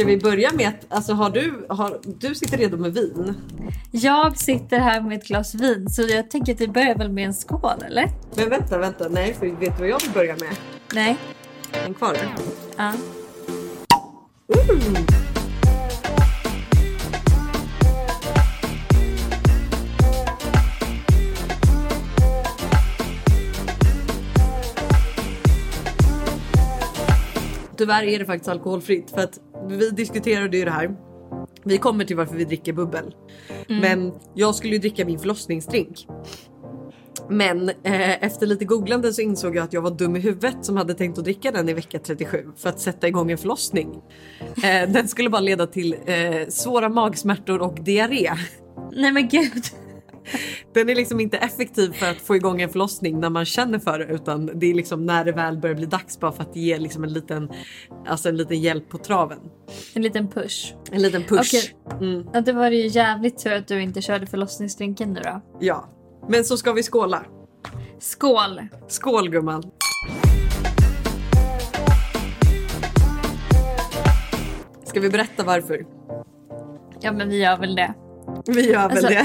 Ska vi börja med att, alltså har du, har, du sitter redo med vin? Jag sitter här med ett glas vin så jag tänker att vi börjar väl med en skål eller? Men vänta, vänta, nej för vet du vad jag vill börja med? Nej. En kvar? Ja. Mm. Tyvärr är det faktiskt alkoholfritt för att vi diskuterade ju det här. Vi kommer till varför vi dricker bubbel. Men jag skulle ju dricka min förlossningsdrink. Men eh, efter lite googlande så insåg jag att jag var dum i huvudet som hade tänkt att dricka den i vecka 37 för att sätta igång en förlossning. Eh, den skulle bara leda till eh, svåra magsmärtor och diarré. Nej men gud. Den är liksom inte effektiv för att få igång en förlossning när man känner för det utan det är liksom när det väl börjar bli dags bara för att ge liksom en liten, alltså en liten hjälp på traven. En liten push. En liten push. Okej. Mm, Ja, det var ju jävligt tur att du inte körde förlossningsdrinken nu då. ja. Men så ska vi skåla. Skål! Skål gumman. Ska vi berätta varför? Ja men vi gör väl det. Vi gör väl Alltså- det.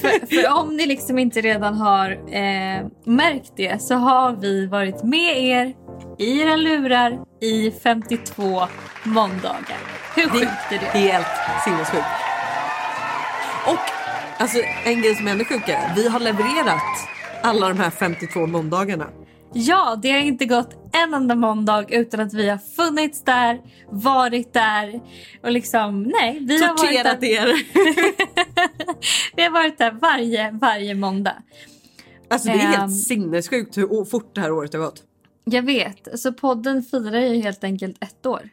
För, för om ni liksom inte redan har eh, märkt det så har vi varit med er i era lurar i 52 måndagar. Hur sjukt är det? Helt sinnessjukt. Och alltså en grej som är ännu sjukare. Vi har levererat alla de här 52 måndagarna. Ja, det har inte gått en enda måndag utan att vi har funnits där, varit där och liksom nej, vi har varit Torterat där, er. vi har varit där varje, varje måndag. Alltså det är helt sinnessjukt hur fort det här året har gått. Jag vet, så podden firar ju helt enkelt ett år.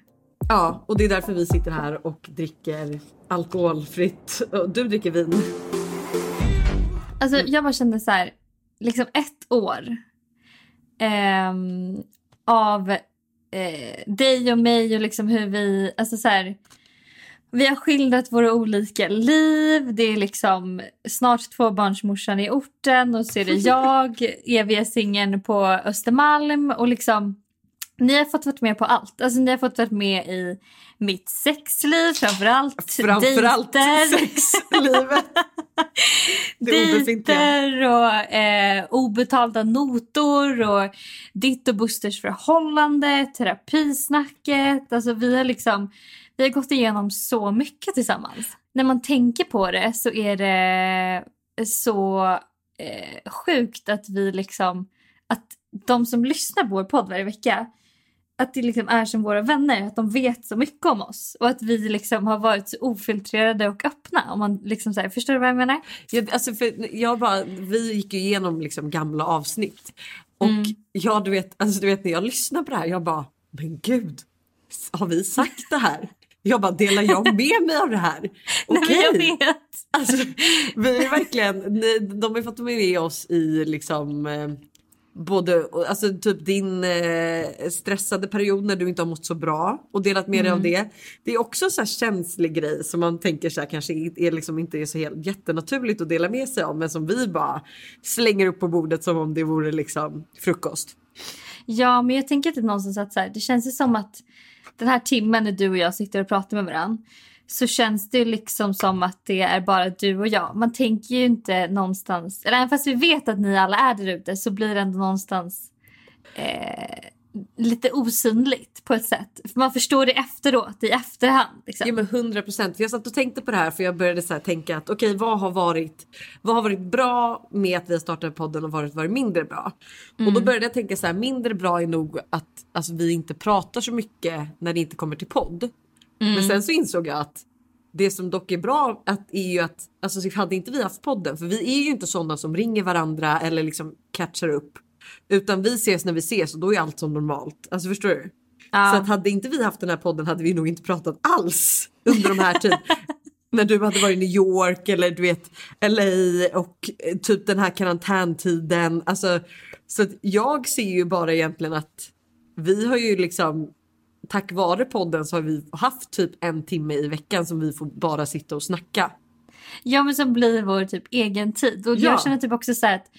Ja, och det är därför vi sitter här och dricker alkoholfritt. Och du dricker vin. Alltså jag bara kände så här, liksom ett år ehm, av eh, dig och mig och liksom hur vi, alltså så här, vi har skildrat våra olika liv. Det är liksom snart tvåbarnsmorsan i orten och så är det jag, eviga singeln på Östermalm och liksom ni har fått vara med på allt. Alltså ni har fått vara med i mitt sexliv framförallt. Framförallt dejter. sexlivet. Det. Dejter och eh, obetalda notor och ditt och Busters förhållande, terapisnacket. Alltså vi har liksom vi har gått igenom så mycket tillsammans. När man tänker på det så är det så eh, sjukt att vi liksom att de som lyssnar på vår podd varje vecka att det liksom är som våra vänner, att de vet så mycket om oss och att vi liksom har varit så ofiltrerade och öppna. Om man liksom så här, förstår du vad jag menar? Jag, alltså för jag bara, vi gick ju igenom liksom gamla avsnitt. Och Mm. ja, du vet, alltså du vet när jag lyssnar på det här, jag bara, men gud, har vi sagt det här? Jag bara, delar jag med mig av det här? Nej, Okej. jag vet. Alltså, vi är verkligen, de har fått med oss i liksom eh, både, alltså typ din eh, stressade period när du inte har mått så bra och delat med dig av det. Det är också en så känslig grej som man tänker så här kanske är liksom inte är så helt jättenaturligt att dela med sig av men som vi bara slänger upp på bordet som om det vore liksom frukost. Ja, men jag tänker att det någonstans att så här, det känns ju som att den här timmen när du och jag sitter och pratar med varandra så känns det liksom som att det är bara du och jag. Man tänker ju inte någonstans, eller även fast vi vet att ni alla är där ute så blir det ändå någonstans eh, lite osynligt på ett sätt. För man förstår det efteråt, i efterhand. Liksom. Ja men 100 procent. Jag satt och tänkte på det här för jag började så tänka att okej vad har varit vad har varit bra med att vi har startat podden och varit, varit mindre bra? Och då började jag tänka så här mindre bra är nog att alltså, vi inte pratar så mycket när det inte kommer till podd. Men sen så insåg jag att det som dock är bra att, är ju att alltså, hade inte vi haft podden för vi är ju inte sådana som ringer varandra eller liksom catchar upp. Utan vi ses när vi ses och då är allt som normalt. Alltså förstår du? Ja. Så att hade inte vi haft den här podden hade vi nog inte pratat alls under de här tiden. När du hade varit i New York eller du vet LA och eh, typ den här karantäntiden. Alltså, så att jag ser ju bara egentligen att vi har ju liksom tack vare podden så har vi haft typ en timme i veckan som vi får bara sitta och snacka. Ja men som blir vår typ egen tid. Och Ja. jag känner typ också så här att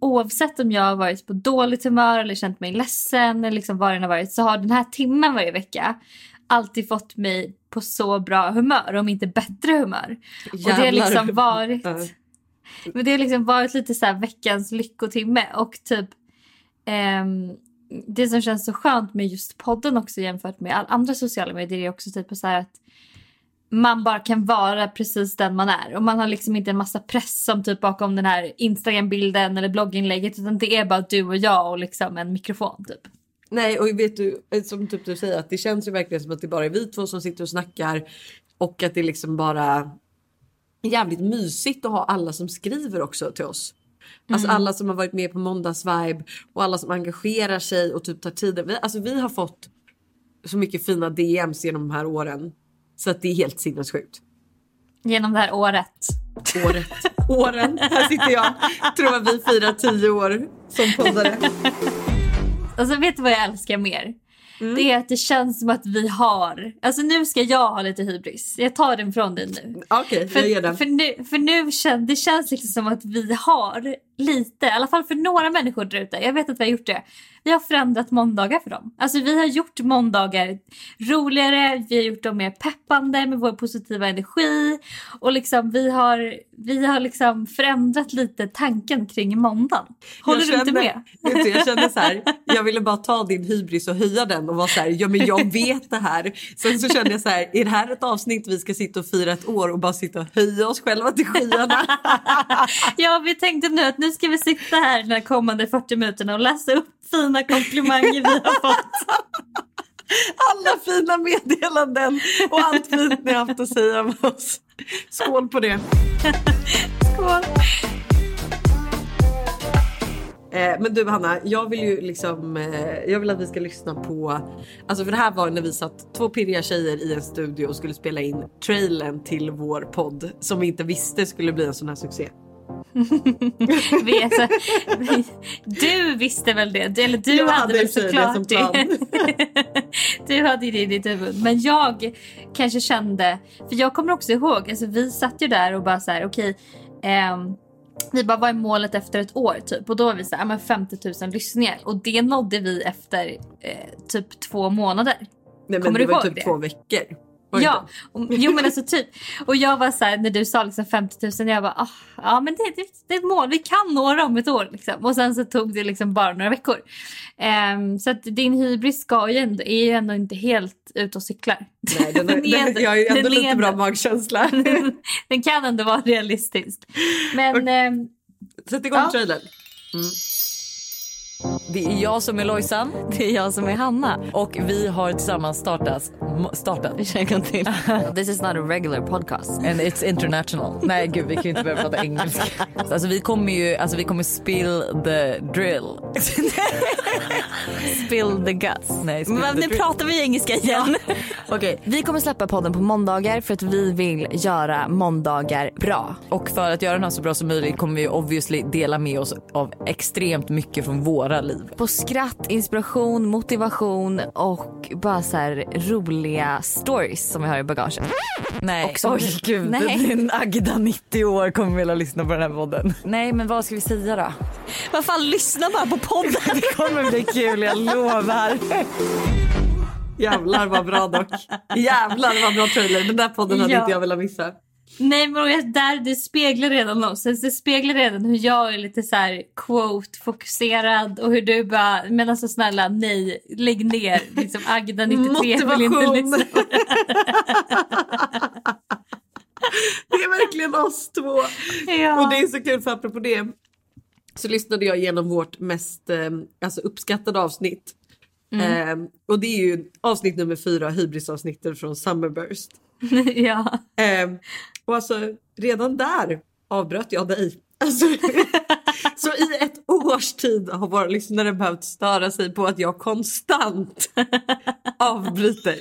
oavsett om jag har varit på dåligt humör eller känt mig ledsen eller liksom vad det än har varit så har den här timmen varje vecka alltid fått mig på så bra humör, om inte bättre humör. Och det har Jävlar. liksom varit... Men det har liksom varit lite så här veckans lyckotimme och typ ehm, det som känns så skönt med just podden också jämfört med alla andra sociala medier är också typ så här att man bara kan vara precis den man är och man har liksom inte en massa press som typ bakom den här Instagram-bilden eller blogginlägget utan det är bara du och jag och liksom en mikrofon typ. Nej och vet du som typ du säger att det känns ju verkligen som att det bara är vi två som sitter och snackar och att det liksom bara är jävligt mysigt att ha alla som skriver också till oss. Alltså alla som har varit med på måndagsvibe och alla som engagerar sig och typ tar tiden. Vi, alltså vi har fått så mycket fina DMs genom de här åren så att det är helt sinnessjukt. Genom det här året. Året, åren. Här sitter jag, tror att vi firar tio år som poddare. Alltså vet du vad jag älskar mer? Det är att det känns som att vi har, alltså nu ska jag ha lite hybris. Jag tar den från dig nu. Okej, jag ger För, den. för nu, för nu känns det känns liksom som att vi har lite, i alla fall för några människor där ute. Jag vet att vi har gjort det. Vi har förändrat måndagar för dem. Alltså vi har gjort måndagar roligare, vi har gjort dem mer peppande med vår positiva energi. Och liksom vi har, vi har liksom förändrat lite tanken kring måndagen. Håller Jag du inte med? Du, jag kände så här, jag ville bara ta din hybris och höja den och vara så här, ja men jag vet det här. Sen så kände jag så här, är det här ett avsnitt vi ska sitta och fira ett år och bara sitta och höja oss själva till skyarna? Ja, vi tänkte nu att nu ska vi sitta här de kommande 40 minuterna och läsa upp fina komplimanger vi har fått. Alla fina meddelanden och allt fint ni har haft att säga om oss. Skål på det. Skål! Eh, men du Hanna, jag vill ju liksom, eh, jag vill att vi ska lyssna på, alltså för det här var när vi satt två pirriga tjejer i en studio och skulle spela in trailern till vår podd som vi inte visste skulle bli en sån här succé. Vi är så, vi, du visste väl det? Du- Eller du Jag hade, väl såklart det. du hade det i ditt huvud. Men jag kanske kände, för jag kommer också ihåg, alltså vi satt ju där och bara så här, okej. ehm, vi bara, vad är målet efter ett år typ? Och då var vi så här, ja, men 50 000 lyssningar. Och det nådde vi efter eh, typ två månader. Nej, men Kommer det du var ihåg typ det? två veckor. Ja, och, jo men alltså typ. Och jag var så här, när du sa liksom 50 000, jag bara, ah, ja men det, det, det är ett mål, vi kan nå det om ett år. Liksom. Och sen så tog det liksom bara några veckor. Ehm, så att din hybris ska ju ändå, är ju ändå inte helt ute och cyklar. Nej, den, är, Den är den, jag har ju den ändå lite ändå- bra magkänsla. Den kan ändå vara realistisk. Men ehm, Sätt igång Ja. trailern. Det är jag som är Lojsan. Det är jag som är Hanna. Och vi har tillsammans startat, startat. Kör en till. This is not a regular podcast. And it's international. Nej gud vi kan ju inte börja prata engelska. Alltså vi kommer ju, alltså vi kommer spill the drill. Spill the guts. Nej, spill Men nu pratar vi engelska igen. Okej, Vi kommer släppa podden på måndagar för att vi vill göra måndagar bra. och för att göra den här så bra som möjligt kommer vi obviously dela med oss av extremt mycket från våra liv. På skratt, inspiration, motivation och bara så här roliga stories som vi har i bagaget. Nej, Och som- oj gud. Nej. En Agda 90 år kommer vilja lyssna på den här podden. Nej men vad ska vi säga då? Vad fan, lyssna bara på podden. Det kommer bli kul, jag lovar. Jävlar vad bra dock. Jävlar vad bra trailer. Den där podden hade Ja. inte jag velat missa. nej men där, det speglar redan. Alltså, Det speglar redan hur jag är lite så här quote-fokuserad och hur du bara, men alltså snälla nej, lägg ner. Liksom Agda 93 vill inte lyssna. Det är verkligen oss två. Ja. Och det är så kul för apropå det så lyssnade jag igenom vårt mest eh, alltså uppskattade avsnitt. Mm. Eh, och det är ju avsnitt nummer fyra, hybrisavsnittet från Summerburst. ja. Eh, och alltså redan där avbröt jag dig. Alltså, så i ett års tid har våra lyssnare behövt störa sig på att jag konstant avbryter.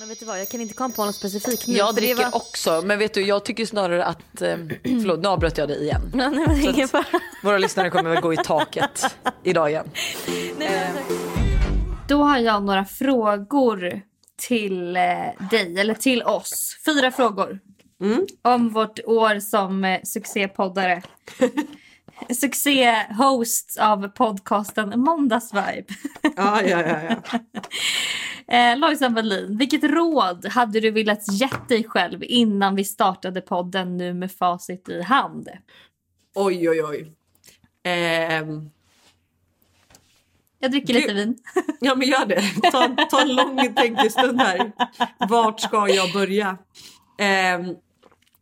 Men vet du vad, jag kan inte komma på något specifikt nu. Jag dricker var- också men vet du jag tycker snarare att, eh, förlåt nu avbröt jag dig igen. Nej, men ingen fara. Våra lyssnare kommer väl gå i taket idag igen. Då har jag några frågor till eh, dig, eller till oss. Fyra frågor. Mm. Om vårt år som eh, succépoddare. succé-host av podcasten Måndagsvibe. Ja, ja, ja. ja. Eh, Lojsan Wallin, vilket råd hade du velat ge dig själv innan vi startade podden nu med facit i hand? Oj, oj, oj. Ehm, Jag dricker Gud. lite vin. ja, men gör det. Ta, ta en lång tänkestund här. Vart ska jag börja? Ehm,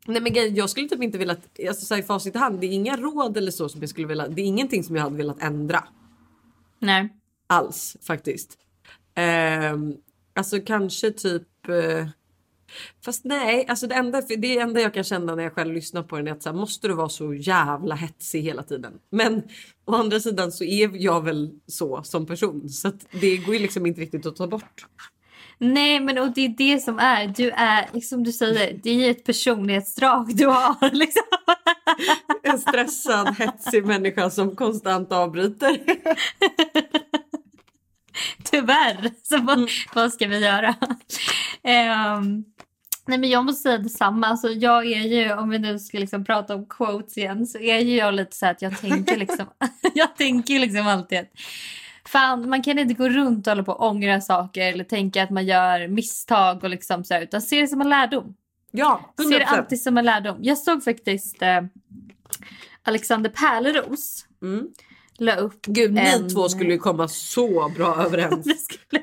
nej, men jag skulle typ inte vilja... Alltså, så här, i facit i hand, det är inga råd eller så som jag skulle vilja... Det är ingenting som jag hade velat ändra. Nej. alls faktiskt. Ehm, alltså kanske typ... Eh, fast nej, alltså det enda, det enda jag kan känna när jag själv lyssnar på den är att så här, måste du vara så jävla hetsig hela tiden? Men å andra sidan så är jag väl så som person så att det går ju liksom inte riktigt att ta bort. Nej, men och det är det som är. Du är, som du säger, det är ett personlighetsdrag du har. Liksom. En stressad, hetsig människa som konstant avbryter. Tyvärr. Så vad, vad ska vi göra? Ehm, nej men jag måste säga detsamma. Alltså jag är ju, om vi nu ska liksom prata om quotes igen, så är ju jag lite så att jag tänker liksom, jag tänker liksom alltid att fan man kan inte gå runt och hålla på och ångra saker eller tänka att man gör misstag och liksom så här, utan se det som en lärdom. Ja, Ser det 100%. alltid som en lärdom. Jag såg faktiskt eh, Alexander Pärleros Mm. la upp Gud, ni en- två skulle ju komma så bra överens. skulle,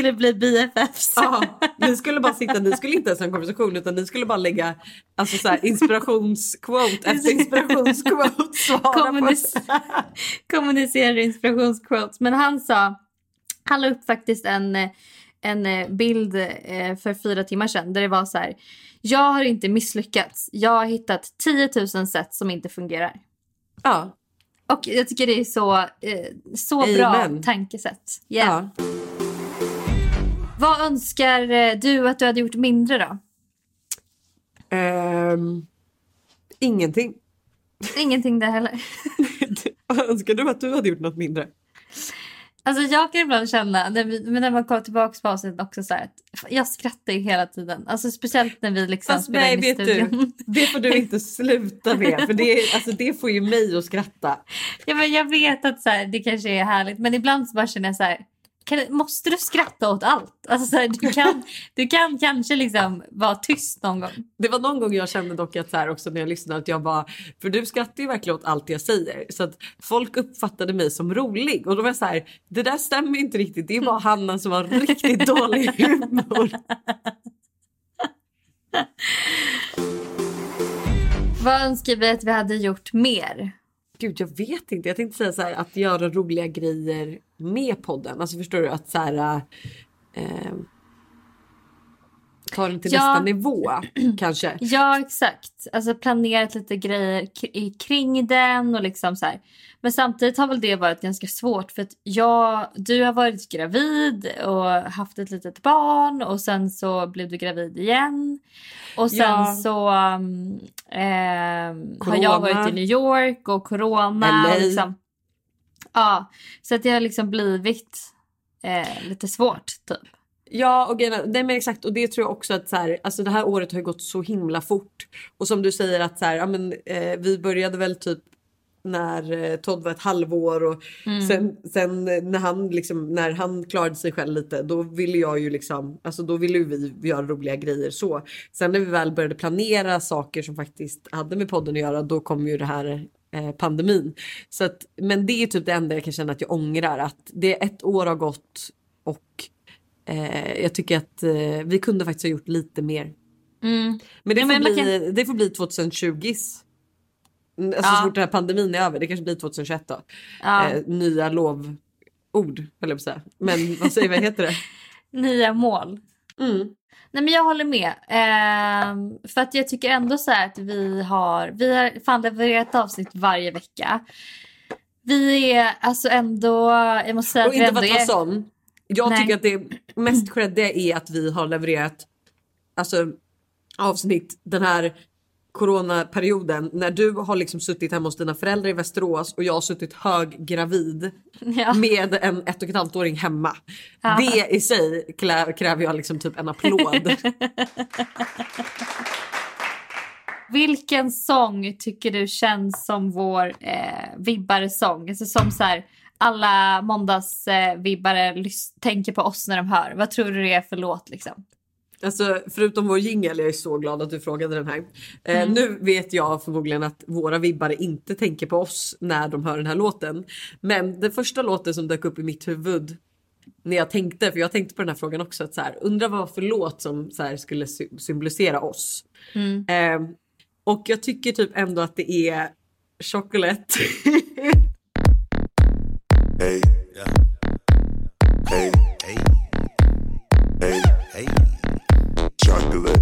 skulle bli BFFs. Ja, ni skulle bara sitta, ni skulle inte ens ha en konversation utan ni skulle bara lägga alltså så här, inspirationsquote efter inspirationsquote. Kommunis- kommunicerar inspirationsquotes. Men han sa, han la upp faktiskt en, en eh, bild eh, för fyra timmar sedan där det var så här. Jag har inte misslyckats. Jag har hittat 10 000 sätt som inte fungerar. Ja, Och jag tycker det är så, eh, så bra tankesätt. Yeah. ja. Vad önskar eh, du att du hade gjort mindre då? Ehm, ingenting. Ingenting där heller. Önskar du att du hade gjort något mindre? Alltså jag kan ibland känna, men när man kollar tillbaka på avsnittet också så här, att jag skrattar ju hela tiden. Alltså speciellt när vi liksom Fast spelar nej, in i vet du, studion. det får du inte sluta med för det, alltså, det får ju mig att skratta. Ja, men jag vet att så här, det kanske är härligt men ibland så bara känner jag så här, kan, måste du skratta åt allt? Alltså, så här, du, kan, du kan kanske liksom vara tyst någon gång. Det var någon gång jag kände dock att så här också när jag lyssnade att jag bara, för du skrattar ju verkligen åt allt jag säger så att folk uppfattade mig som rolig och då var jag så här, det där stämmer inte riktigt. Det bara Hanna som har riktigt dålig humor. Vad önskar vi att vi hade gjort mer? Gud, jag vet inte. Jag tänkte säga så här att göra roliga grejer med podden. Alltså förstår du att så här. Eh, ta den till Ja. nästa nivå kanske. Ja, exakt. Alltså planerat lite grejer kring den och liksom så här. Men samtidigt har väl det varit ganska svårt för att jag, du har varit gravid och haft ett litet barn och sen så blev du gravid igen. Och sen Ja. så um, ehm, har jag varit i New York och corona. LA. Och liksom, ja, så att det har liksom blivit eh, lite svårt typ. Ja, och nej, men exakt. Och det tror jag också att så här, alltså det här året har ju gått så himla fort. Och som du säger att så här, ja, men, eh, vi började väl typ när eh, Todd var ett halvår och sen, sen eh, när han liksom när han klarade sig själv lite då ville jag ju liksom alltså då ville vi göra roliga grejer så. Sen när vi väl började planera saker som faktiskt hade med podden att göra då kom ju det här eh, pandemin. Så att, men det är typ det enda jag kan känna att jag ångrar att det ett år har gått och Eh, jag tycker att eh, vi kunde faktiskt ha gjort lite mer. Men det, Ja, får, men bli, det får bli 2020s. Mm, Alltså Ja. så fort den här pandemin är över. Det kanske blir 2021 då. Ja. Eh, nya lovord höll jag på att säga. Men vad säger vad heter det? Nya mål. Mm. Nej men jag håller med. Ehm, för att jag tycker ändå så att vi har, vi har fan levererat avsnitt varje vecka. Vi är alltså ändå, jag måste säga Och att inte för att vara är... sån. Jag Nej. tycker att det mest creddiga är att vi har levererat alltså, avsnitt den här coronaperioden när du har liksom suttit hemma hos dina föräldrar i Västerås och jag har suttit höggravid Ja. med en ett och ett halvt åring hemma. Ja. Det i sig klä, kräver jag liksom typ en applåd. Vilken sång tycker du känns som vår eh, vibbaresång? Alltså som så här, alla måndagsvibbare eh, tänker på oss när de hör. Vad tror du det är för låt liksom? Alltså förutom vår jingel, jag är så glad att du frågade den här. Eh, Mm. nu vet jag förmodligen att våra vibbare inte tänker på oss när de hör den här låten. Men den första låten som dök upp i mitt huvud när jag tänkte, för jag tänkte på den här frågan också, att så här, undra vad för låt som så här, skulle sy- symbolisera oss. Mm. Eh, och jag tycker typ ändå att det är Chocolate. Hey. Hey. Hey. Hey. Hey. Chocolate.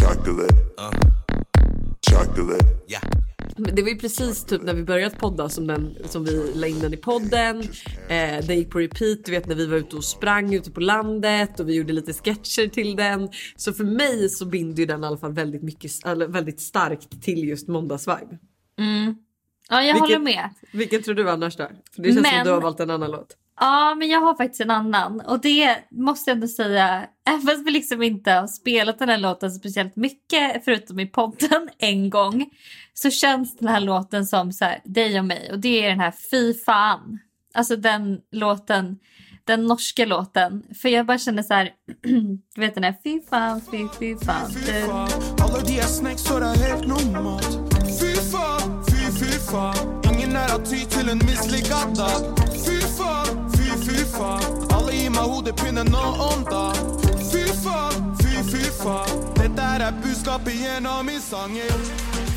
Chocolate. Chocolate. Det var ju precis typ när vi börjat podda som, den, som vi la in den i podden. Eh, den gick på repeat, du vet när vi var ute och sprang ute på landet och vi gjorde lite sketcher till den. Så för mig så binder ju den i alla fall väldigt, mycket, väldigt starkt till just måndagsvibe. Ja, jag Vilket- håller med. Vilken tror du annars då? För det känns som Men- du har valt en annan låt. Ja, men jag har faktiskt en annan. Och det måste jag ändå säga, även fast vi liksom inte har spelat den här låten speciellt mycket, förutom i podden en gång, så känns den här låten som så här, dig och mig. Och det är den här Fy fan. Alltså den låten, den norska låten. För jag bara känner så här, du vet den här Fy fan, fy, fy fan. Alla de här snacks så det helt normalt Fy fan, fy fy fan Ingen är att ty till en misslyckad dag Fy faen Alle gir meg hodepine nå om dagen Fy faen, fy fy faen Dette her er budskapet gjennom min sanger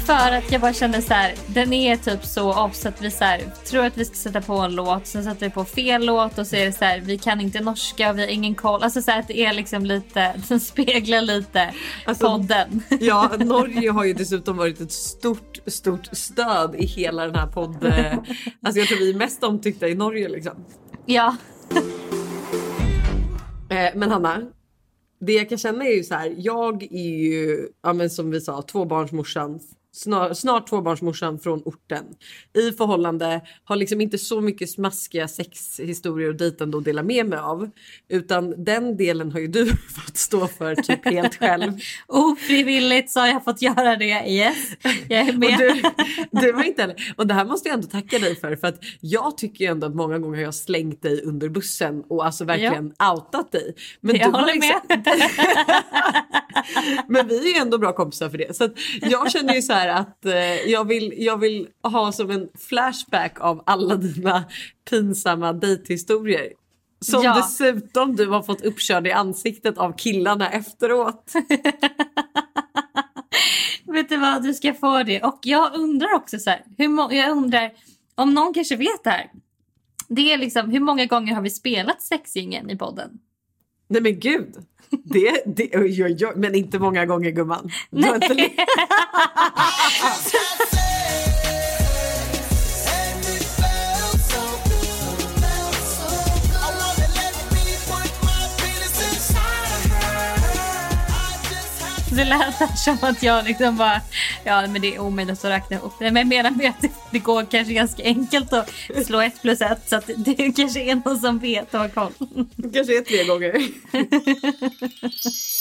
För att jag bara känner så här, den är typ så off så att vi så här, tror att vi ska sätta på en låt, sen sätter vi på fel låt och så är det så här, vi kan inte norska och vi har ingen koll. Alltså så här, att det är liksom lite, den speglar lite Alltså, podden. Ja, Norge har ju dessutom varit ett stort, stort stöd i hela den här podden. Alltså jag tror vi är mest omtyckta i Norge liksom. ja, Eh, Eh, men Hanna, det jag kan känna är ju så här. Jag är ju, ja men som vi sa, tvåbarnsmorsans Snart, snart tvåbarnsmorsan från orten. I förhållande, har liksom inte så mycket smaskiga sexhistorier och dejtande att dela med mig av. Utan den delen har ju du fått stå för typ helt själv. ofrivilligt så har jag fått göra det. Yes, jag är med. du, du var inte heller, och det här måste jag ändå tacka dig för för att jag tycker ju ändå att många gånger har jag slängt dig under bussen och alltså verkligen outat dig. Men jag du har håller liksom- med. Men vi är ju ändå bra kompisar för det. Så jag känner ju så här att eh, jag, vill, jag vill ha som en flashback av alla dina pinsamma dejthistorier. Som Ja. dessutom du har fått uppkörd i ansiktet av killarna efteråt. Vet du vad, du ska få det. Och jag undrar också så här, hur jag undrar om någon kanske vet det här. Det är liksom, hur många gånger har vi spelat sexgingen i podden? Nej men gud. Det, det, oj, oj, oj, men inte många gånger gumman. Le- Det lät som att jag liksom bara, ja men det är omöjligt att räkna ihop det. Men jag menar med att det går kanske ganska enkelt att slå ett plus ett så att det kanske är någon som vet och har koll. Kanske är tre gånger.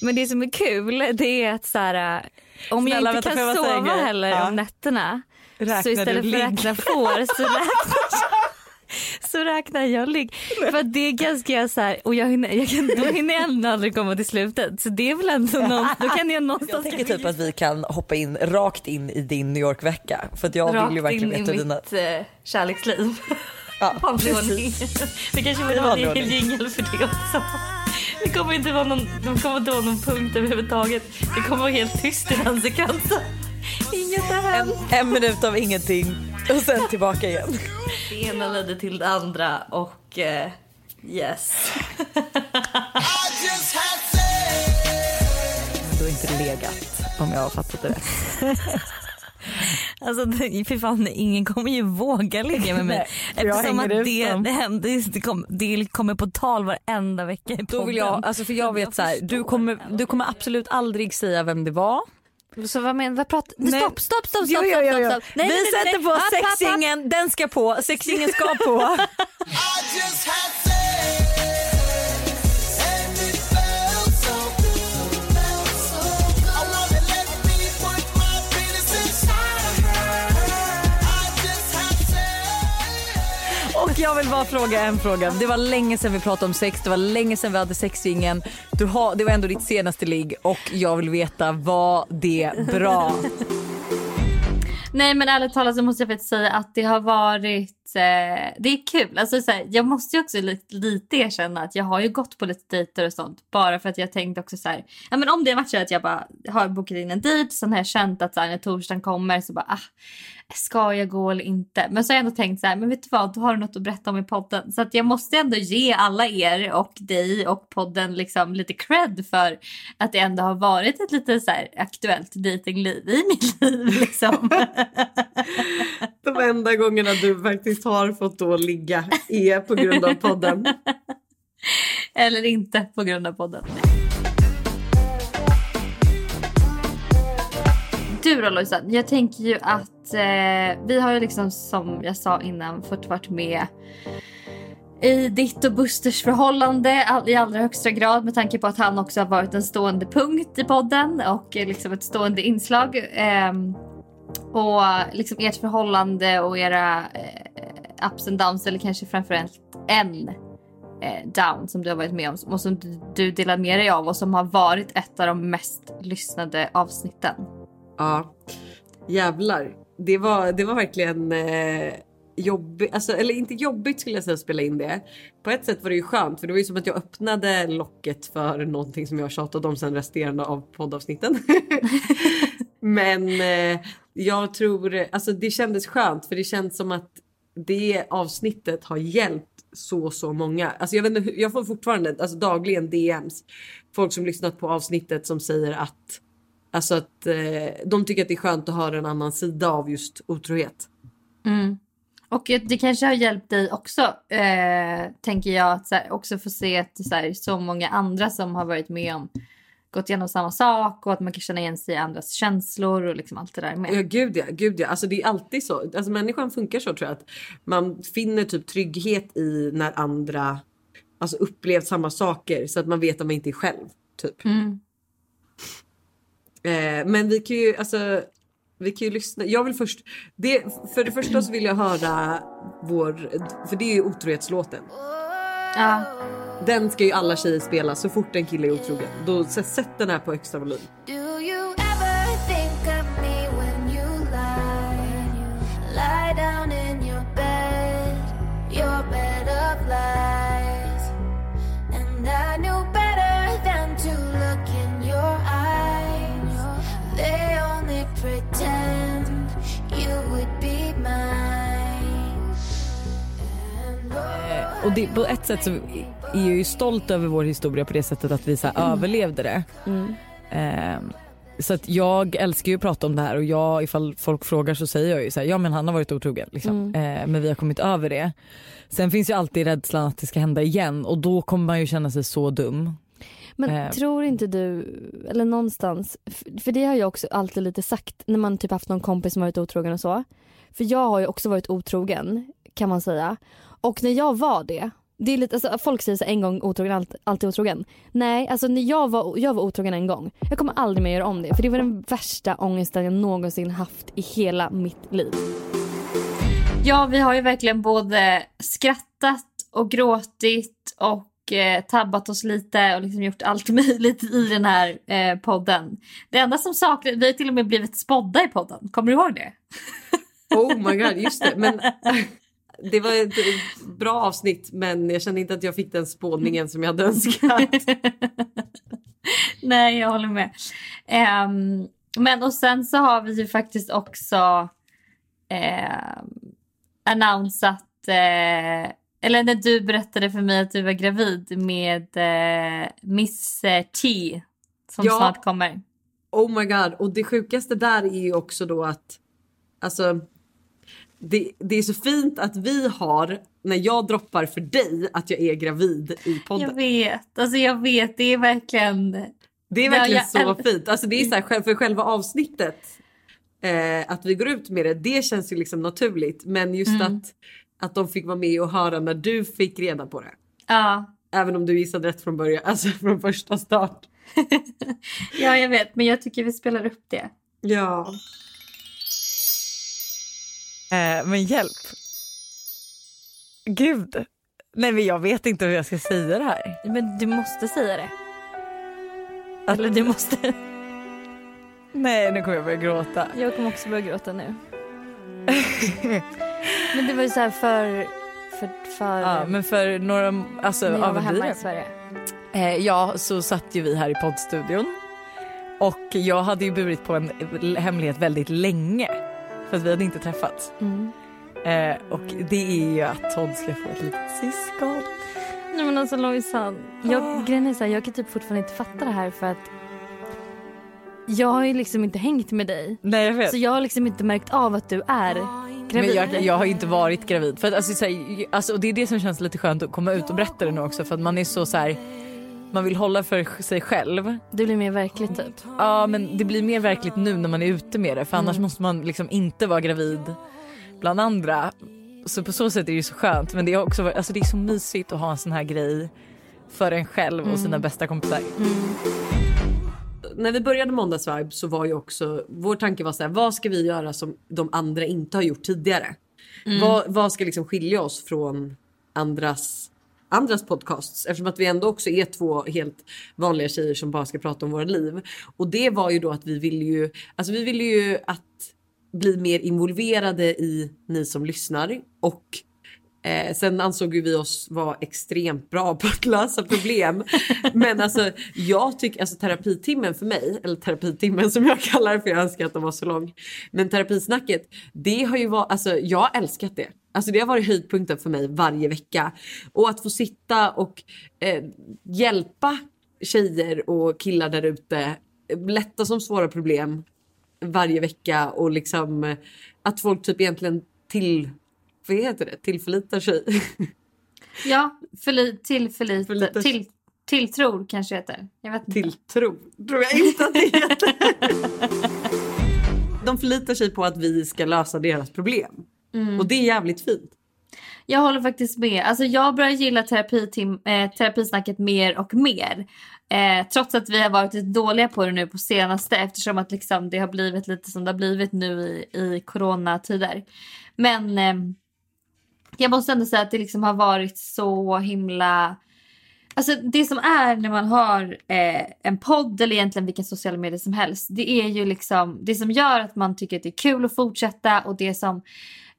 Men det som är kul det är att så här, om Snälla, jag inte vänta, kan jag sova heller Ja. om nätterna Räknar så istället för att räkna får så räknar jag, så räknar jag ligg. För att det är ganska så här, och jag hinner, jag kan, då hinner jag ändå aldrig komma till slutet. Så det är väl ändå någon, då kan jag Jag någonstans tänker typ att vi kan hoppa in rakt in i din New York-vecka. För att jag vill ju rakt in verkligen i veta dina... mitt eh, kärleksliv. Ja, ordning. Vi kanske ha en jingel för det också. Det kommer inte vara någon, det kommer inte vara någon punkt överhuvudtaget. Det kommer vara helt tyst i den sekvensen. Inget har hänt. En minut av ingenting och sen tillbaka igen. Det ena ledde till det andra och eh, yes. Du har inte legat om jag har fattat det rätt. Alltså för fan, ingen kommer ju våga ligga med mig. Jag Eftersom att det, det, händer, det, kom, det kommer på tal varenda vecka i podden. Då vill jag, alltså för jag vet så här, du kommer, du kommer absolut aldrig säga vem det var. Så vad menar vad pratar Nej. Stopp, stopp, stopp, stopp, Jo, jo, stopp, jo, stopp, jo. stopp. Nej, Vi sätter nej. på sexingen, den ska på, sexingen ska på. jag vill bara fråga en fråga. Det var länge sedan vi pratade om sex, det var länge sedan vi hade sexringen. Du har, det var ändå ditt senaste ligg och jag vill veta, var det bra? Nej men ärligt talat så måste jag faktiskt säga att det har varit, eh, det är kul. Alltså, så här, jag måste ju också lite, lite erkänna att jag har ju gått på lite dejter och sånt. Bara för att jag tänkte också så här, ja men om det har varit så att jag bara har bokat in en dejt. Sen har jag känt att så här, när torsdagen kommer så bara, ah, ska jag gå eller inte? Men så har jag ändå tänkt så här, men vet du vad, då har du något att berätta om i podden. Så att jag måste ändå ge alla er och dig och podden liksom lite cred för att det ändå har varit ett lite så här aktuellt dejtingliv i mitt liv liksom. De enda gångerna du faktiskt har fått då ligga är på grund av podden. Eller inte på grund av podden. Du då Lojsan, jag tänker ju att eh, vi har ju liksom som jag sa innan fått varit med i ditt och Busters förhållande all, i allra högsta grad med tanke på att han också har varit en stående punkt i podden och eh, liksom ett stående inslag. Eh, och liksom ert förhållande och era eh, ups and downs eller kanske framförallt en eh, down som du har varit med om och som du, du delar med dig av och som har varit ett av de mest lyssnade avsnitten. Ja, jävlar. Det var, det var verkligen eh, jobbigt, alltså, eller inte jobbigt skulle jag säga att spela in det. På ett sätt var det ju skönt för det var ju som att jag öppnade locket för någonting som jag tjatat om sen resterande av poddavsnitten. Men eh, jag tror, alltså det kändes skönt för det känns som att det avsnittet har hjälpt så så många. Alltså jag, vet inte, jag får fortfarande alltså dagligen DMs. Folk som lyssnat på avsnittet som säger att Alltså att eh, de tycker att det är skönt att höra en annan sida av just otrohet. Och det kanske har hjälpt dig också, eh, tänker jag, att här, också få se att så, här, så många andra som har varit med om, gått igenom samma sak och att man kan känna igen sig i andras känslor och liksom allt det där Ja med. gud ja, gud ja. Alltså det är alltid så. Alltså människan funkar så tror jag att man finner typ trygghet i när andra alltså upplevt samma saker så att man vet att man inte är själv. Typ. Mm. Eh, men vi kan ju alltså vi kan ju lyssna. Jag vill först. Det, för det första så vill jag höra vår. För det är ju otrohetslåten. Ja. Den ska ju alla tjejer spela så fort en kille är otrogen. Då sätt den här på extra volym. Och det, på ett sätt så är jag ju stolt över vår historia på det sättet att vi så här överlevde det. Ehm, så att jag älskar ju att prata om det här och jag, ifall folk frågar så säger jag ju så här, ja men han har varit otrogen liksom. Ehm, men vi har kommit över det. Sen finns ju alltid rädslan att det ska hända igen och då kommer man ju känna sig så dum. Men Eh. tror inte du, eller någonstans, för det har jag också alltid lite sagt när man typ haft någon kompis som varit otrogen och så. För jag har ju också varit otrogen kan man säga. Och när jag var det, det är lite, alltså, folk säger så en gång otrogen, allt, alltid otrogen. Nej, alltså när jag var, jag var otrogen en gång, jag kommer aldrig mer göra om det. För det var den värsta ångesten jag någonsin haft i hela mitt liv. ja, vi har ju verkligen både skrattat och gråtit och eh, tabbat oss lite och liksom gjort allt möjligt i den här eh, podden. Det enda som saknas, vi har till och med blivit spådda i podden. Kommer du ihåg det? Oh my god, just det. Men det var ett bra avsnitt men jag kände inte att jag fick den spådningen som jag hade önskat. Nej, jag håller med. Ehm, men och sen så har vi ju faktiskt också eh, annonsat, eh, eller när du berättade för mig att du var gravid med eh, Miss eh, T som Ja. snart kommer. Oh my god. Och det sjukaste där är ju också då att alltså det, det är så fint att vi har när jag droppar för dig att jag är gravid i podden. Jag vet, alltså jag vet, det är verkligen... Det är Ja, verkligen jag så fint. Alltså det är så här, för själva avsnittet eh, att vi går ut med det, det känns ju liksom naturligt. Men just Mm. att, att de fick vara med och höra när du fick reda på det. Ja, Även om du gissade rätt från början, alltså från första start. ja, jag vet, men jag tycker vi spelar upp det. Ja. Eh, men hjälp. Gud. Nej men jag vet inte hur jag ska säga det här. Men du måste säga det. Eller du måste. Nej nu kommer jag börja gråta. Jag kommer också börja gråta nu. Men det var ju så här för... För... för Ja men för några, alltså när jag ja, var hemma i Sverige. Eh, ja, så satt ju vi här i poddstudion. Och jag hade ju burit på en hemlighet väldigt länge. För att vi hade inte träffats. Mm. Eh, och det är ju att Todd ska få ett litet syskon. Nej men alltså Lojsan. Jag, Ah. grejen är så här, jag kan typ fortfarande inte fatta det här för att jag har ju liksom inte hängt med dig. Nej jag vet. Så jag har liksom inte märkt av att du är Men gravid. jag, jag har inte varit gravid. För att, alltså, så här, alltså, och det är det som känns lite skönt att komma ut och berätta det nu också. För att man är så, så här, man vill hålla för sig själv. Det blir mer verkligt typ. Ja men det blir mer verkligt nu när man är ute med det. För annars måste man liksom inte vara gravid bland andra. Så på så sätt är det ju så skönt. Men det är också alltså, det är så mysigt att ha en sån här grej för en själv och sina bästa kompisar. När vi började Måndagsvibe så var ju också vår tanke var så här, vad ska vi göra som de andra inte har gjort tidigare? Vad, vad ska liksom skilja oss från andras andras podcasts eftersom att vi ändå också är två helt vanliga tjejer som bara ska prata om våra liv. Och det var ju då att vi ville ju, alltså vi ville ju att bli mer involverade i ni som lyssnar och Eh, sen ansåg ju vi oss vara extremt bra på att lösa problem. Men alltså jag tycker, alltså terapitimmen för mig, eller terapitimmen som jag kallar det för jag önskar att den var så lång. Men terapisnacket, det har ju varit, alltså jag har älskat det. Alltså det har varit höjdpunkten för mig varje vecka. Och att få sitta och eh, hjälpa tjejer och killar där ute, lätta som svåra problem varje vecka och liksom eh, att folk typ egentligen till vad heter det? Tillförlitar sig. Ja, förli, till förlit, Förlitar- till, tilltror kanske heter. Jag vet inte. Tilltro. Tror jag inte att det heter. De förlitar sig på att vi ska lösa deras problem. Och det är jävligt fint. Jag håller faktiskt med. Alltså jag börjar gilla terapitim, eh, terapisnacket mer och mer. Eh, trots att vi har varit lite dåliga på det nu på senaste eftersom att liksom det har blivit lite som det har blivit nu i, i coronatider. Men eh, jag måste ändå säga att det liksom har varit så himla... Alltså det som är när man har eh, en podd eller egentligen vilka sociala medier som helst. Det är ju liksom det som gör att man tycker att det är kul att fortsätta och det som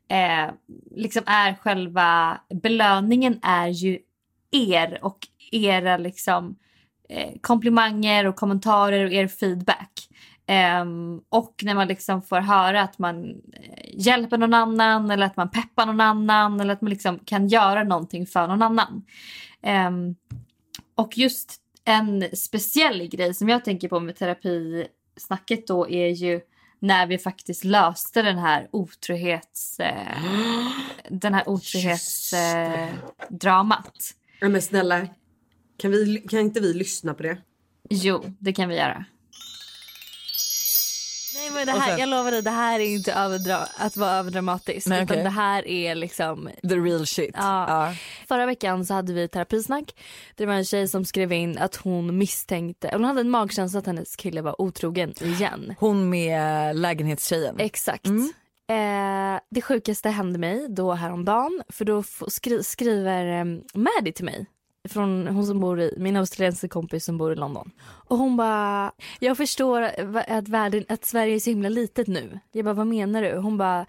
eh, liksom är själva belöningen är ju er och era liksom eh, komplimanger och kommentarer och er feedback. Um, och när man liksom får höra att man eh, hjälper någon annan eller att man peppar någon annan eller att man liksom kan göra någonting för någon annan. Um, och just en speciell grej som jag tänker på med terapisnacket då är ju när vi faktiskt löste den här otrohets... Eh, den här otrohetsdramat. Eh. Ja, men snälla, kan, vi, kan inte vi lyssna på det? jo, det kan vi göra. Nej men det här, sen- jag lovar dig, det här är inte överdra att vara överdramatisk. Nej, utan okej. det här är liksom The real shit. Ja. Förra veckan så hade vi terapisnack. Det var en tjej som skrev in att hon misstänkte, hon hade en magkänsla att hennes kille var otrogen igen. Hon med lägenhetstjejen. Exakt. Mm. Eh, det sjukaste hände mig då häromdagen för då skri- skriver eh, Maddie till mig. Från hon som bor i, min australiensiska kompis som bor i London. Och hon bara, jag förstår att, världen, att Sverige är så himla litet nu. Jag bara, vad menar du? Hon bara,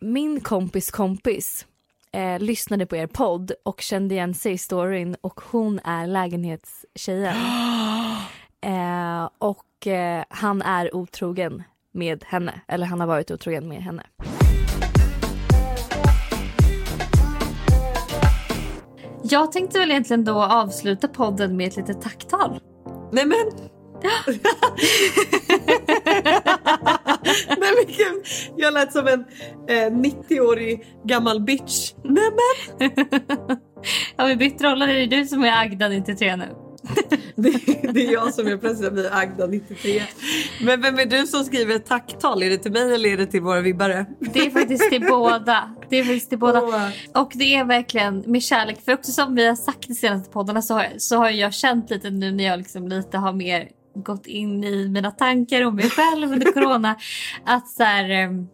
min kompis kompis eh, lyssnade på er podd och kände igen sig i storyn och hon är lägenhetstjejen. eh, och eh, han är otrogen med henne. Eller han har varit otrogen med henne. Jag tänkte väl egentligen då avsluta podden med ett litet tacktal. Nej men! Nej men gud, jag lät som en eh, 90-årig gammal bitch. Nej men! Har vi bytt roller? Är det du som är Agda 93 nu? Det, det är jag som är plötsligt blir Agda 93. Men vem är du som skriver ett tacktal? Är det till mig eller är det till våra vibbare? Det är faktiskt till båda. Det är faktiskt till båda. Åh. Och det är verkligen med kärlek. För också som vi har sagt i senaste poddarna så har, jag, så har jag känt lite nu när jag liksom lite har mer gått in i mina tankar om mig själv under corona. Att så här, ehm,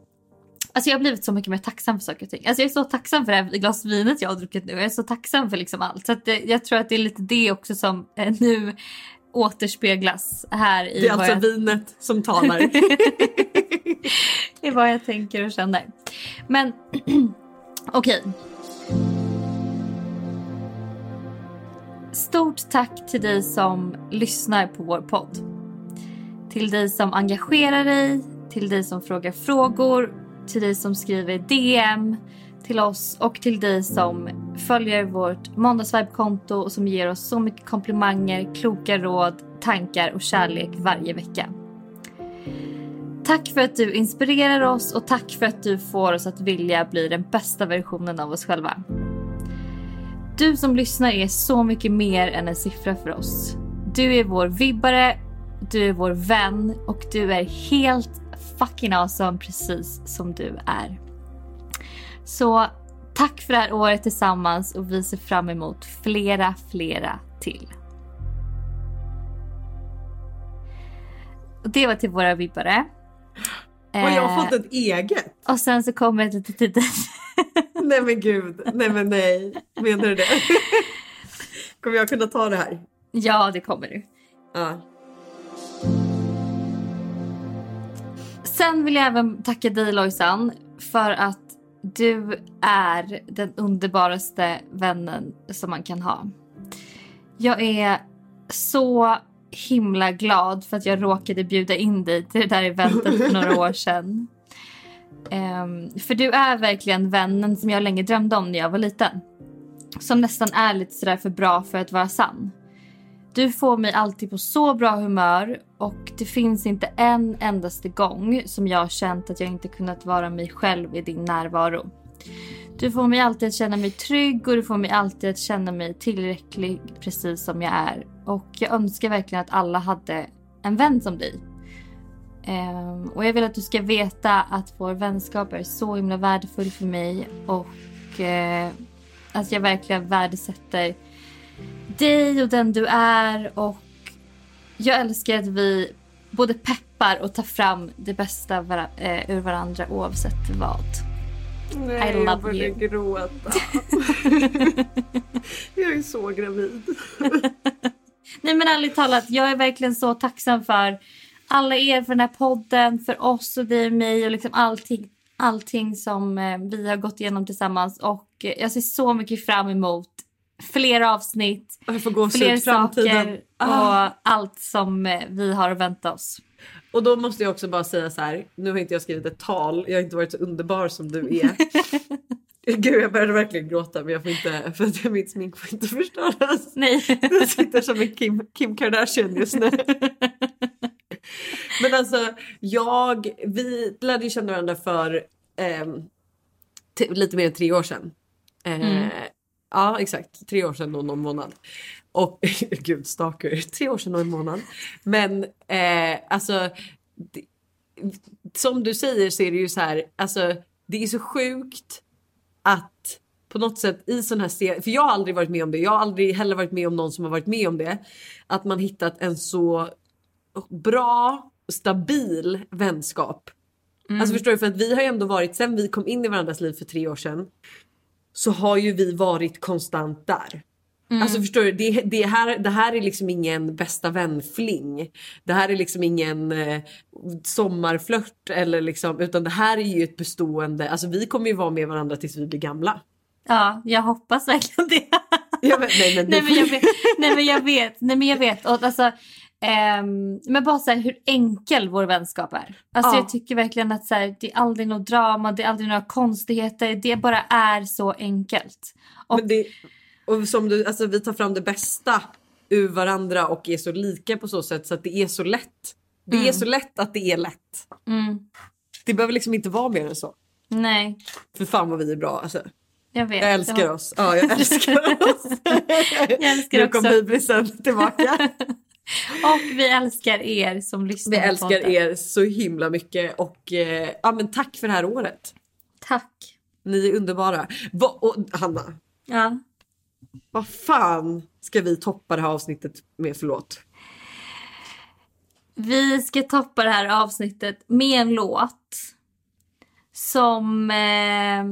Alltså jag har blivit så mycket mer tacksam för saker och ting. Alltså jag är så tacksam för det här glas vinet jag har druckit nu. Jag är så tacksam för liksom allt. Så det, jag tror att det är lite det också som eh, nu återspeglas här i Det är alltså jag vinet som talar. i vad jag tänker och känner. Men okej. Stort tack till dig som lyssnar på vår podd. Till dig som engagerar dig, till dig som frågar frågor, till dig som skriver DM till oss och till dig som följer vårt måndagsvibe-konto och som ger oss så mycket komplimanger, kloka råd, tankar och kärlek varje vecka. Tack för att du inspirerar oss och tack för att du får oss att vilja bli den bästa versionen av oss själva. Du som lyssnar är så mycket mer än en siffra för oss. Du är vår vibbare, du är vår vän och du är helt fucking awesome precis som du är. Så tack för det här året tillsammans och vi ser fram emot flera, flera till. Och Det var till våra vibbare. Och jag har Eh, fått ett eget. och sen så kommer ett litet dig. Nej men gud, nej men nej. Menar du det? Kommer jag kunna ta det här? Ja, det kommer du. Ja. Sen vill jag även tacka dig Lojsan för att du är den underbaraste vännen som man kan ha. Jag är så himla glad för att jag råkade bjuda in dig till det där eventet för några år sedan. Um, för du är verkligen vännen som jag länge drömde om när jag var liten. Som nästan är lite sådär för bra för att vara sann. Du får mig alltid på så bra humör och det finns inte en endaste gång som jag har känt att jag inte kunnat vara mig själv i din närvaro. Du får mig alltid att känna mig trygg och du får mig alltid att känna mig tillräcklig precis som jag är. Och jag önskar verkligen att alla hade en vän som dig. Um, och jag vill att du ska veta att vår vänskap är så himla värdefull för mig och uh, att jag verkligen värdesätter dig och den du är och jag älskar att vi både peppar och tar fram det bästa vara- eh, ur varandra oavsett vad. Nej, I love jag börjar you. gråta. jag är så gravid. Nej men ärligt talat, jag är verkligen så tacksam för alla er, för den här podden, för oss och dig och mig och liksom allting, allting som eh, vi har gått igenom tillsammans. Och eh, jag ser så mycket fram emot fler avsnitt, fler saker Ah. och allt som eh, vi har att vänta oss. Och då måste jag också bara säga så här. Nu har inte jag skrivit ett tal. Jag har inte varit så underbar som du är. Gud jag började verkligen gråta men jag får inte, för att mitt smink får inte förstöras. Nej. Jag sitter som en Kim, Kim Kardashian just nu. Men alltså jag, vi lärde ju känna varandra för t- lite mer än tre år sedan. Eh, Mm. Ja exakt, tre år sedan och någon månad. Och gud stalker, tre år sedan och en månad. Men eh, alltså det, som du säger så är det ju så här, alltså det är så sjukt att på något sätt i sån här serie, för jag har aldrig varit med om det, jag har aldrig heller varit med om någon som har varit med om det. Att man hittat en så bra, stabil vänskap. Alltså förstår du, för att vi har ju ändå varit, sen vi kom in i varandras liv för tre år sedan, så har ju vi varit konstant där. Alltså förstår du, det, det, här, det här är liksom ingen bästa vän-fling. Det här är liksom ingen eh, sommarflört eller liksom, utan det här är ju ett bestående, alltså vi kommer ju vara med varandra tills vi blir gamla. Ja, jag hoppas verkligen det. Jag vet, nej, men, Nej men jag vet. Nej men jag vet. Nej, men jag vet. Och alltså, ehm, men bara så här, hur enkel vår vänskap är. Alltså Ja. jag tycker verkligen att så här, det är aldrig något drama, det är aldrig några konstigheter. Det bara är så enkelt. Och, det, och som du, alltså vi tar fram det bästa ur varandra och är så lika på så sätt så att det är så lätt. Det är så lätt att det är lätt. mm, Det behöver liksom inte vara mer än så. nej, För fan vad vi är bra alltså. jag vet. Jag älskar oss. Ja jag älskar oss. Jag älskar nu också. kom hybrisen tillbaka. Och vi älskar er som lyssnar Vi älskar podden. er så himla mycket och eh, ja men tack för det här året. Tack. Ni är underbara. Va, och Hanna, Ja. vad fan ska vi toppa det här avsnittet med för låt? Vi ska toppa det här avsnittet med en låt som, eh,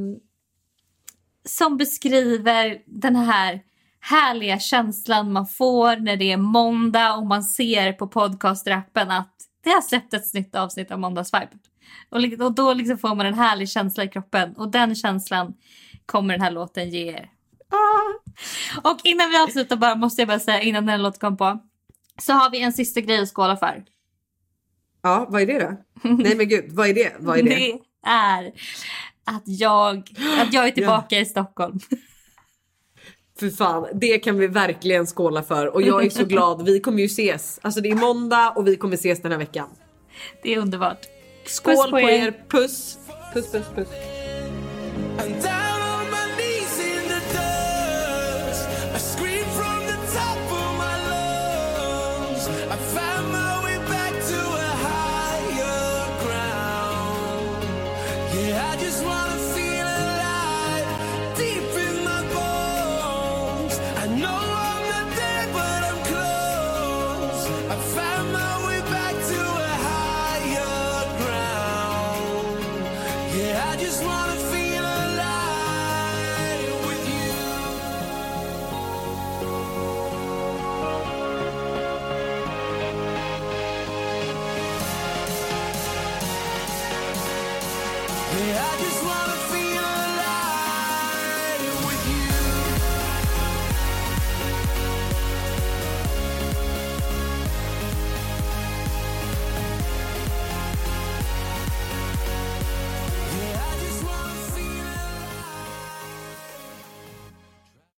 som beskriver den här härliga känslan man får när det är måndag och man ser på podcastrappen att det har släppt ett nytt avsnitt av Måndagsvibe. Och, och då liksom får man en härlig känsla i kroppen och den känslan kommer den här låten ge er. Och innan vi avslutar bara måste jag bara säga innan den här låten kom på så har vi en sista grej att skåla för. Ja, vad är det då? Nej men gud, vad är det? Vad är det? Det är att jag, att jag är tillbaka i Stockholm. För fan, det kan vi verkligen skåla för och jag är så glad. Vi kommer ju ses. Alltså det är måndag och vi kommer ses den här veckan. Det är underbart. Skål Puss på på er. er, puss! Puss puss puss.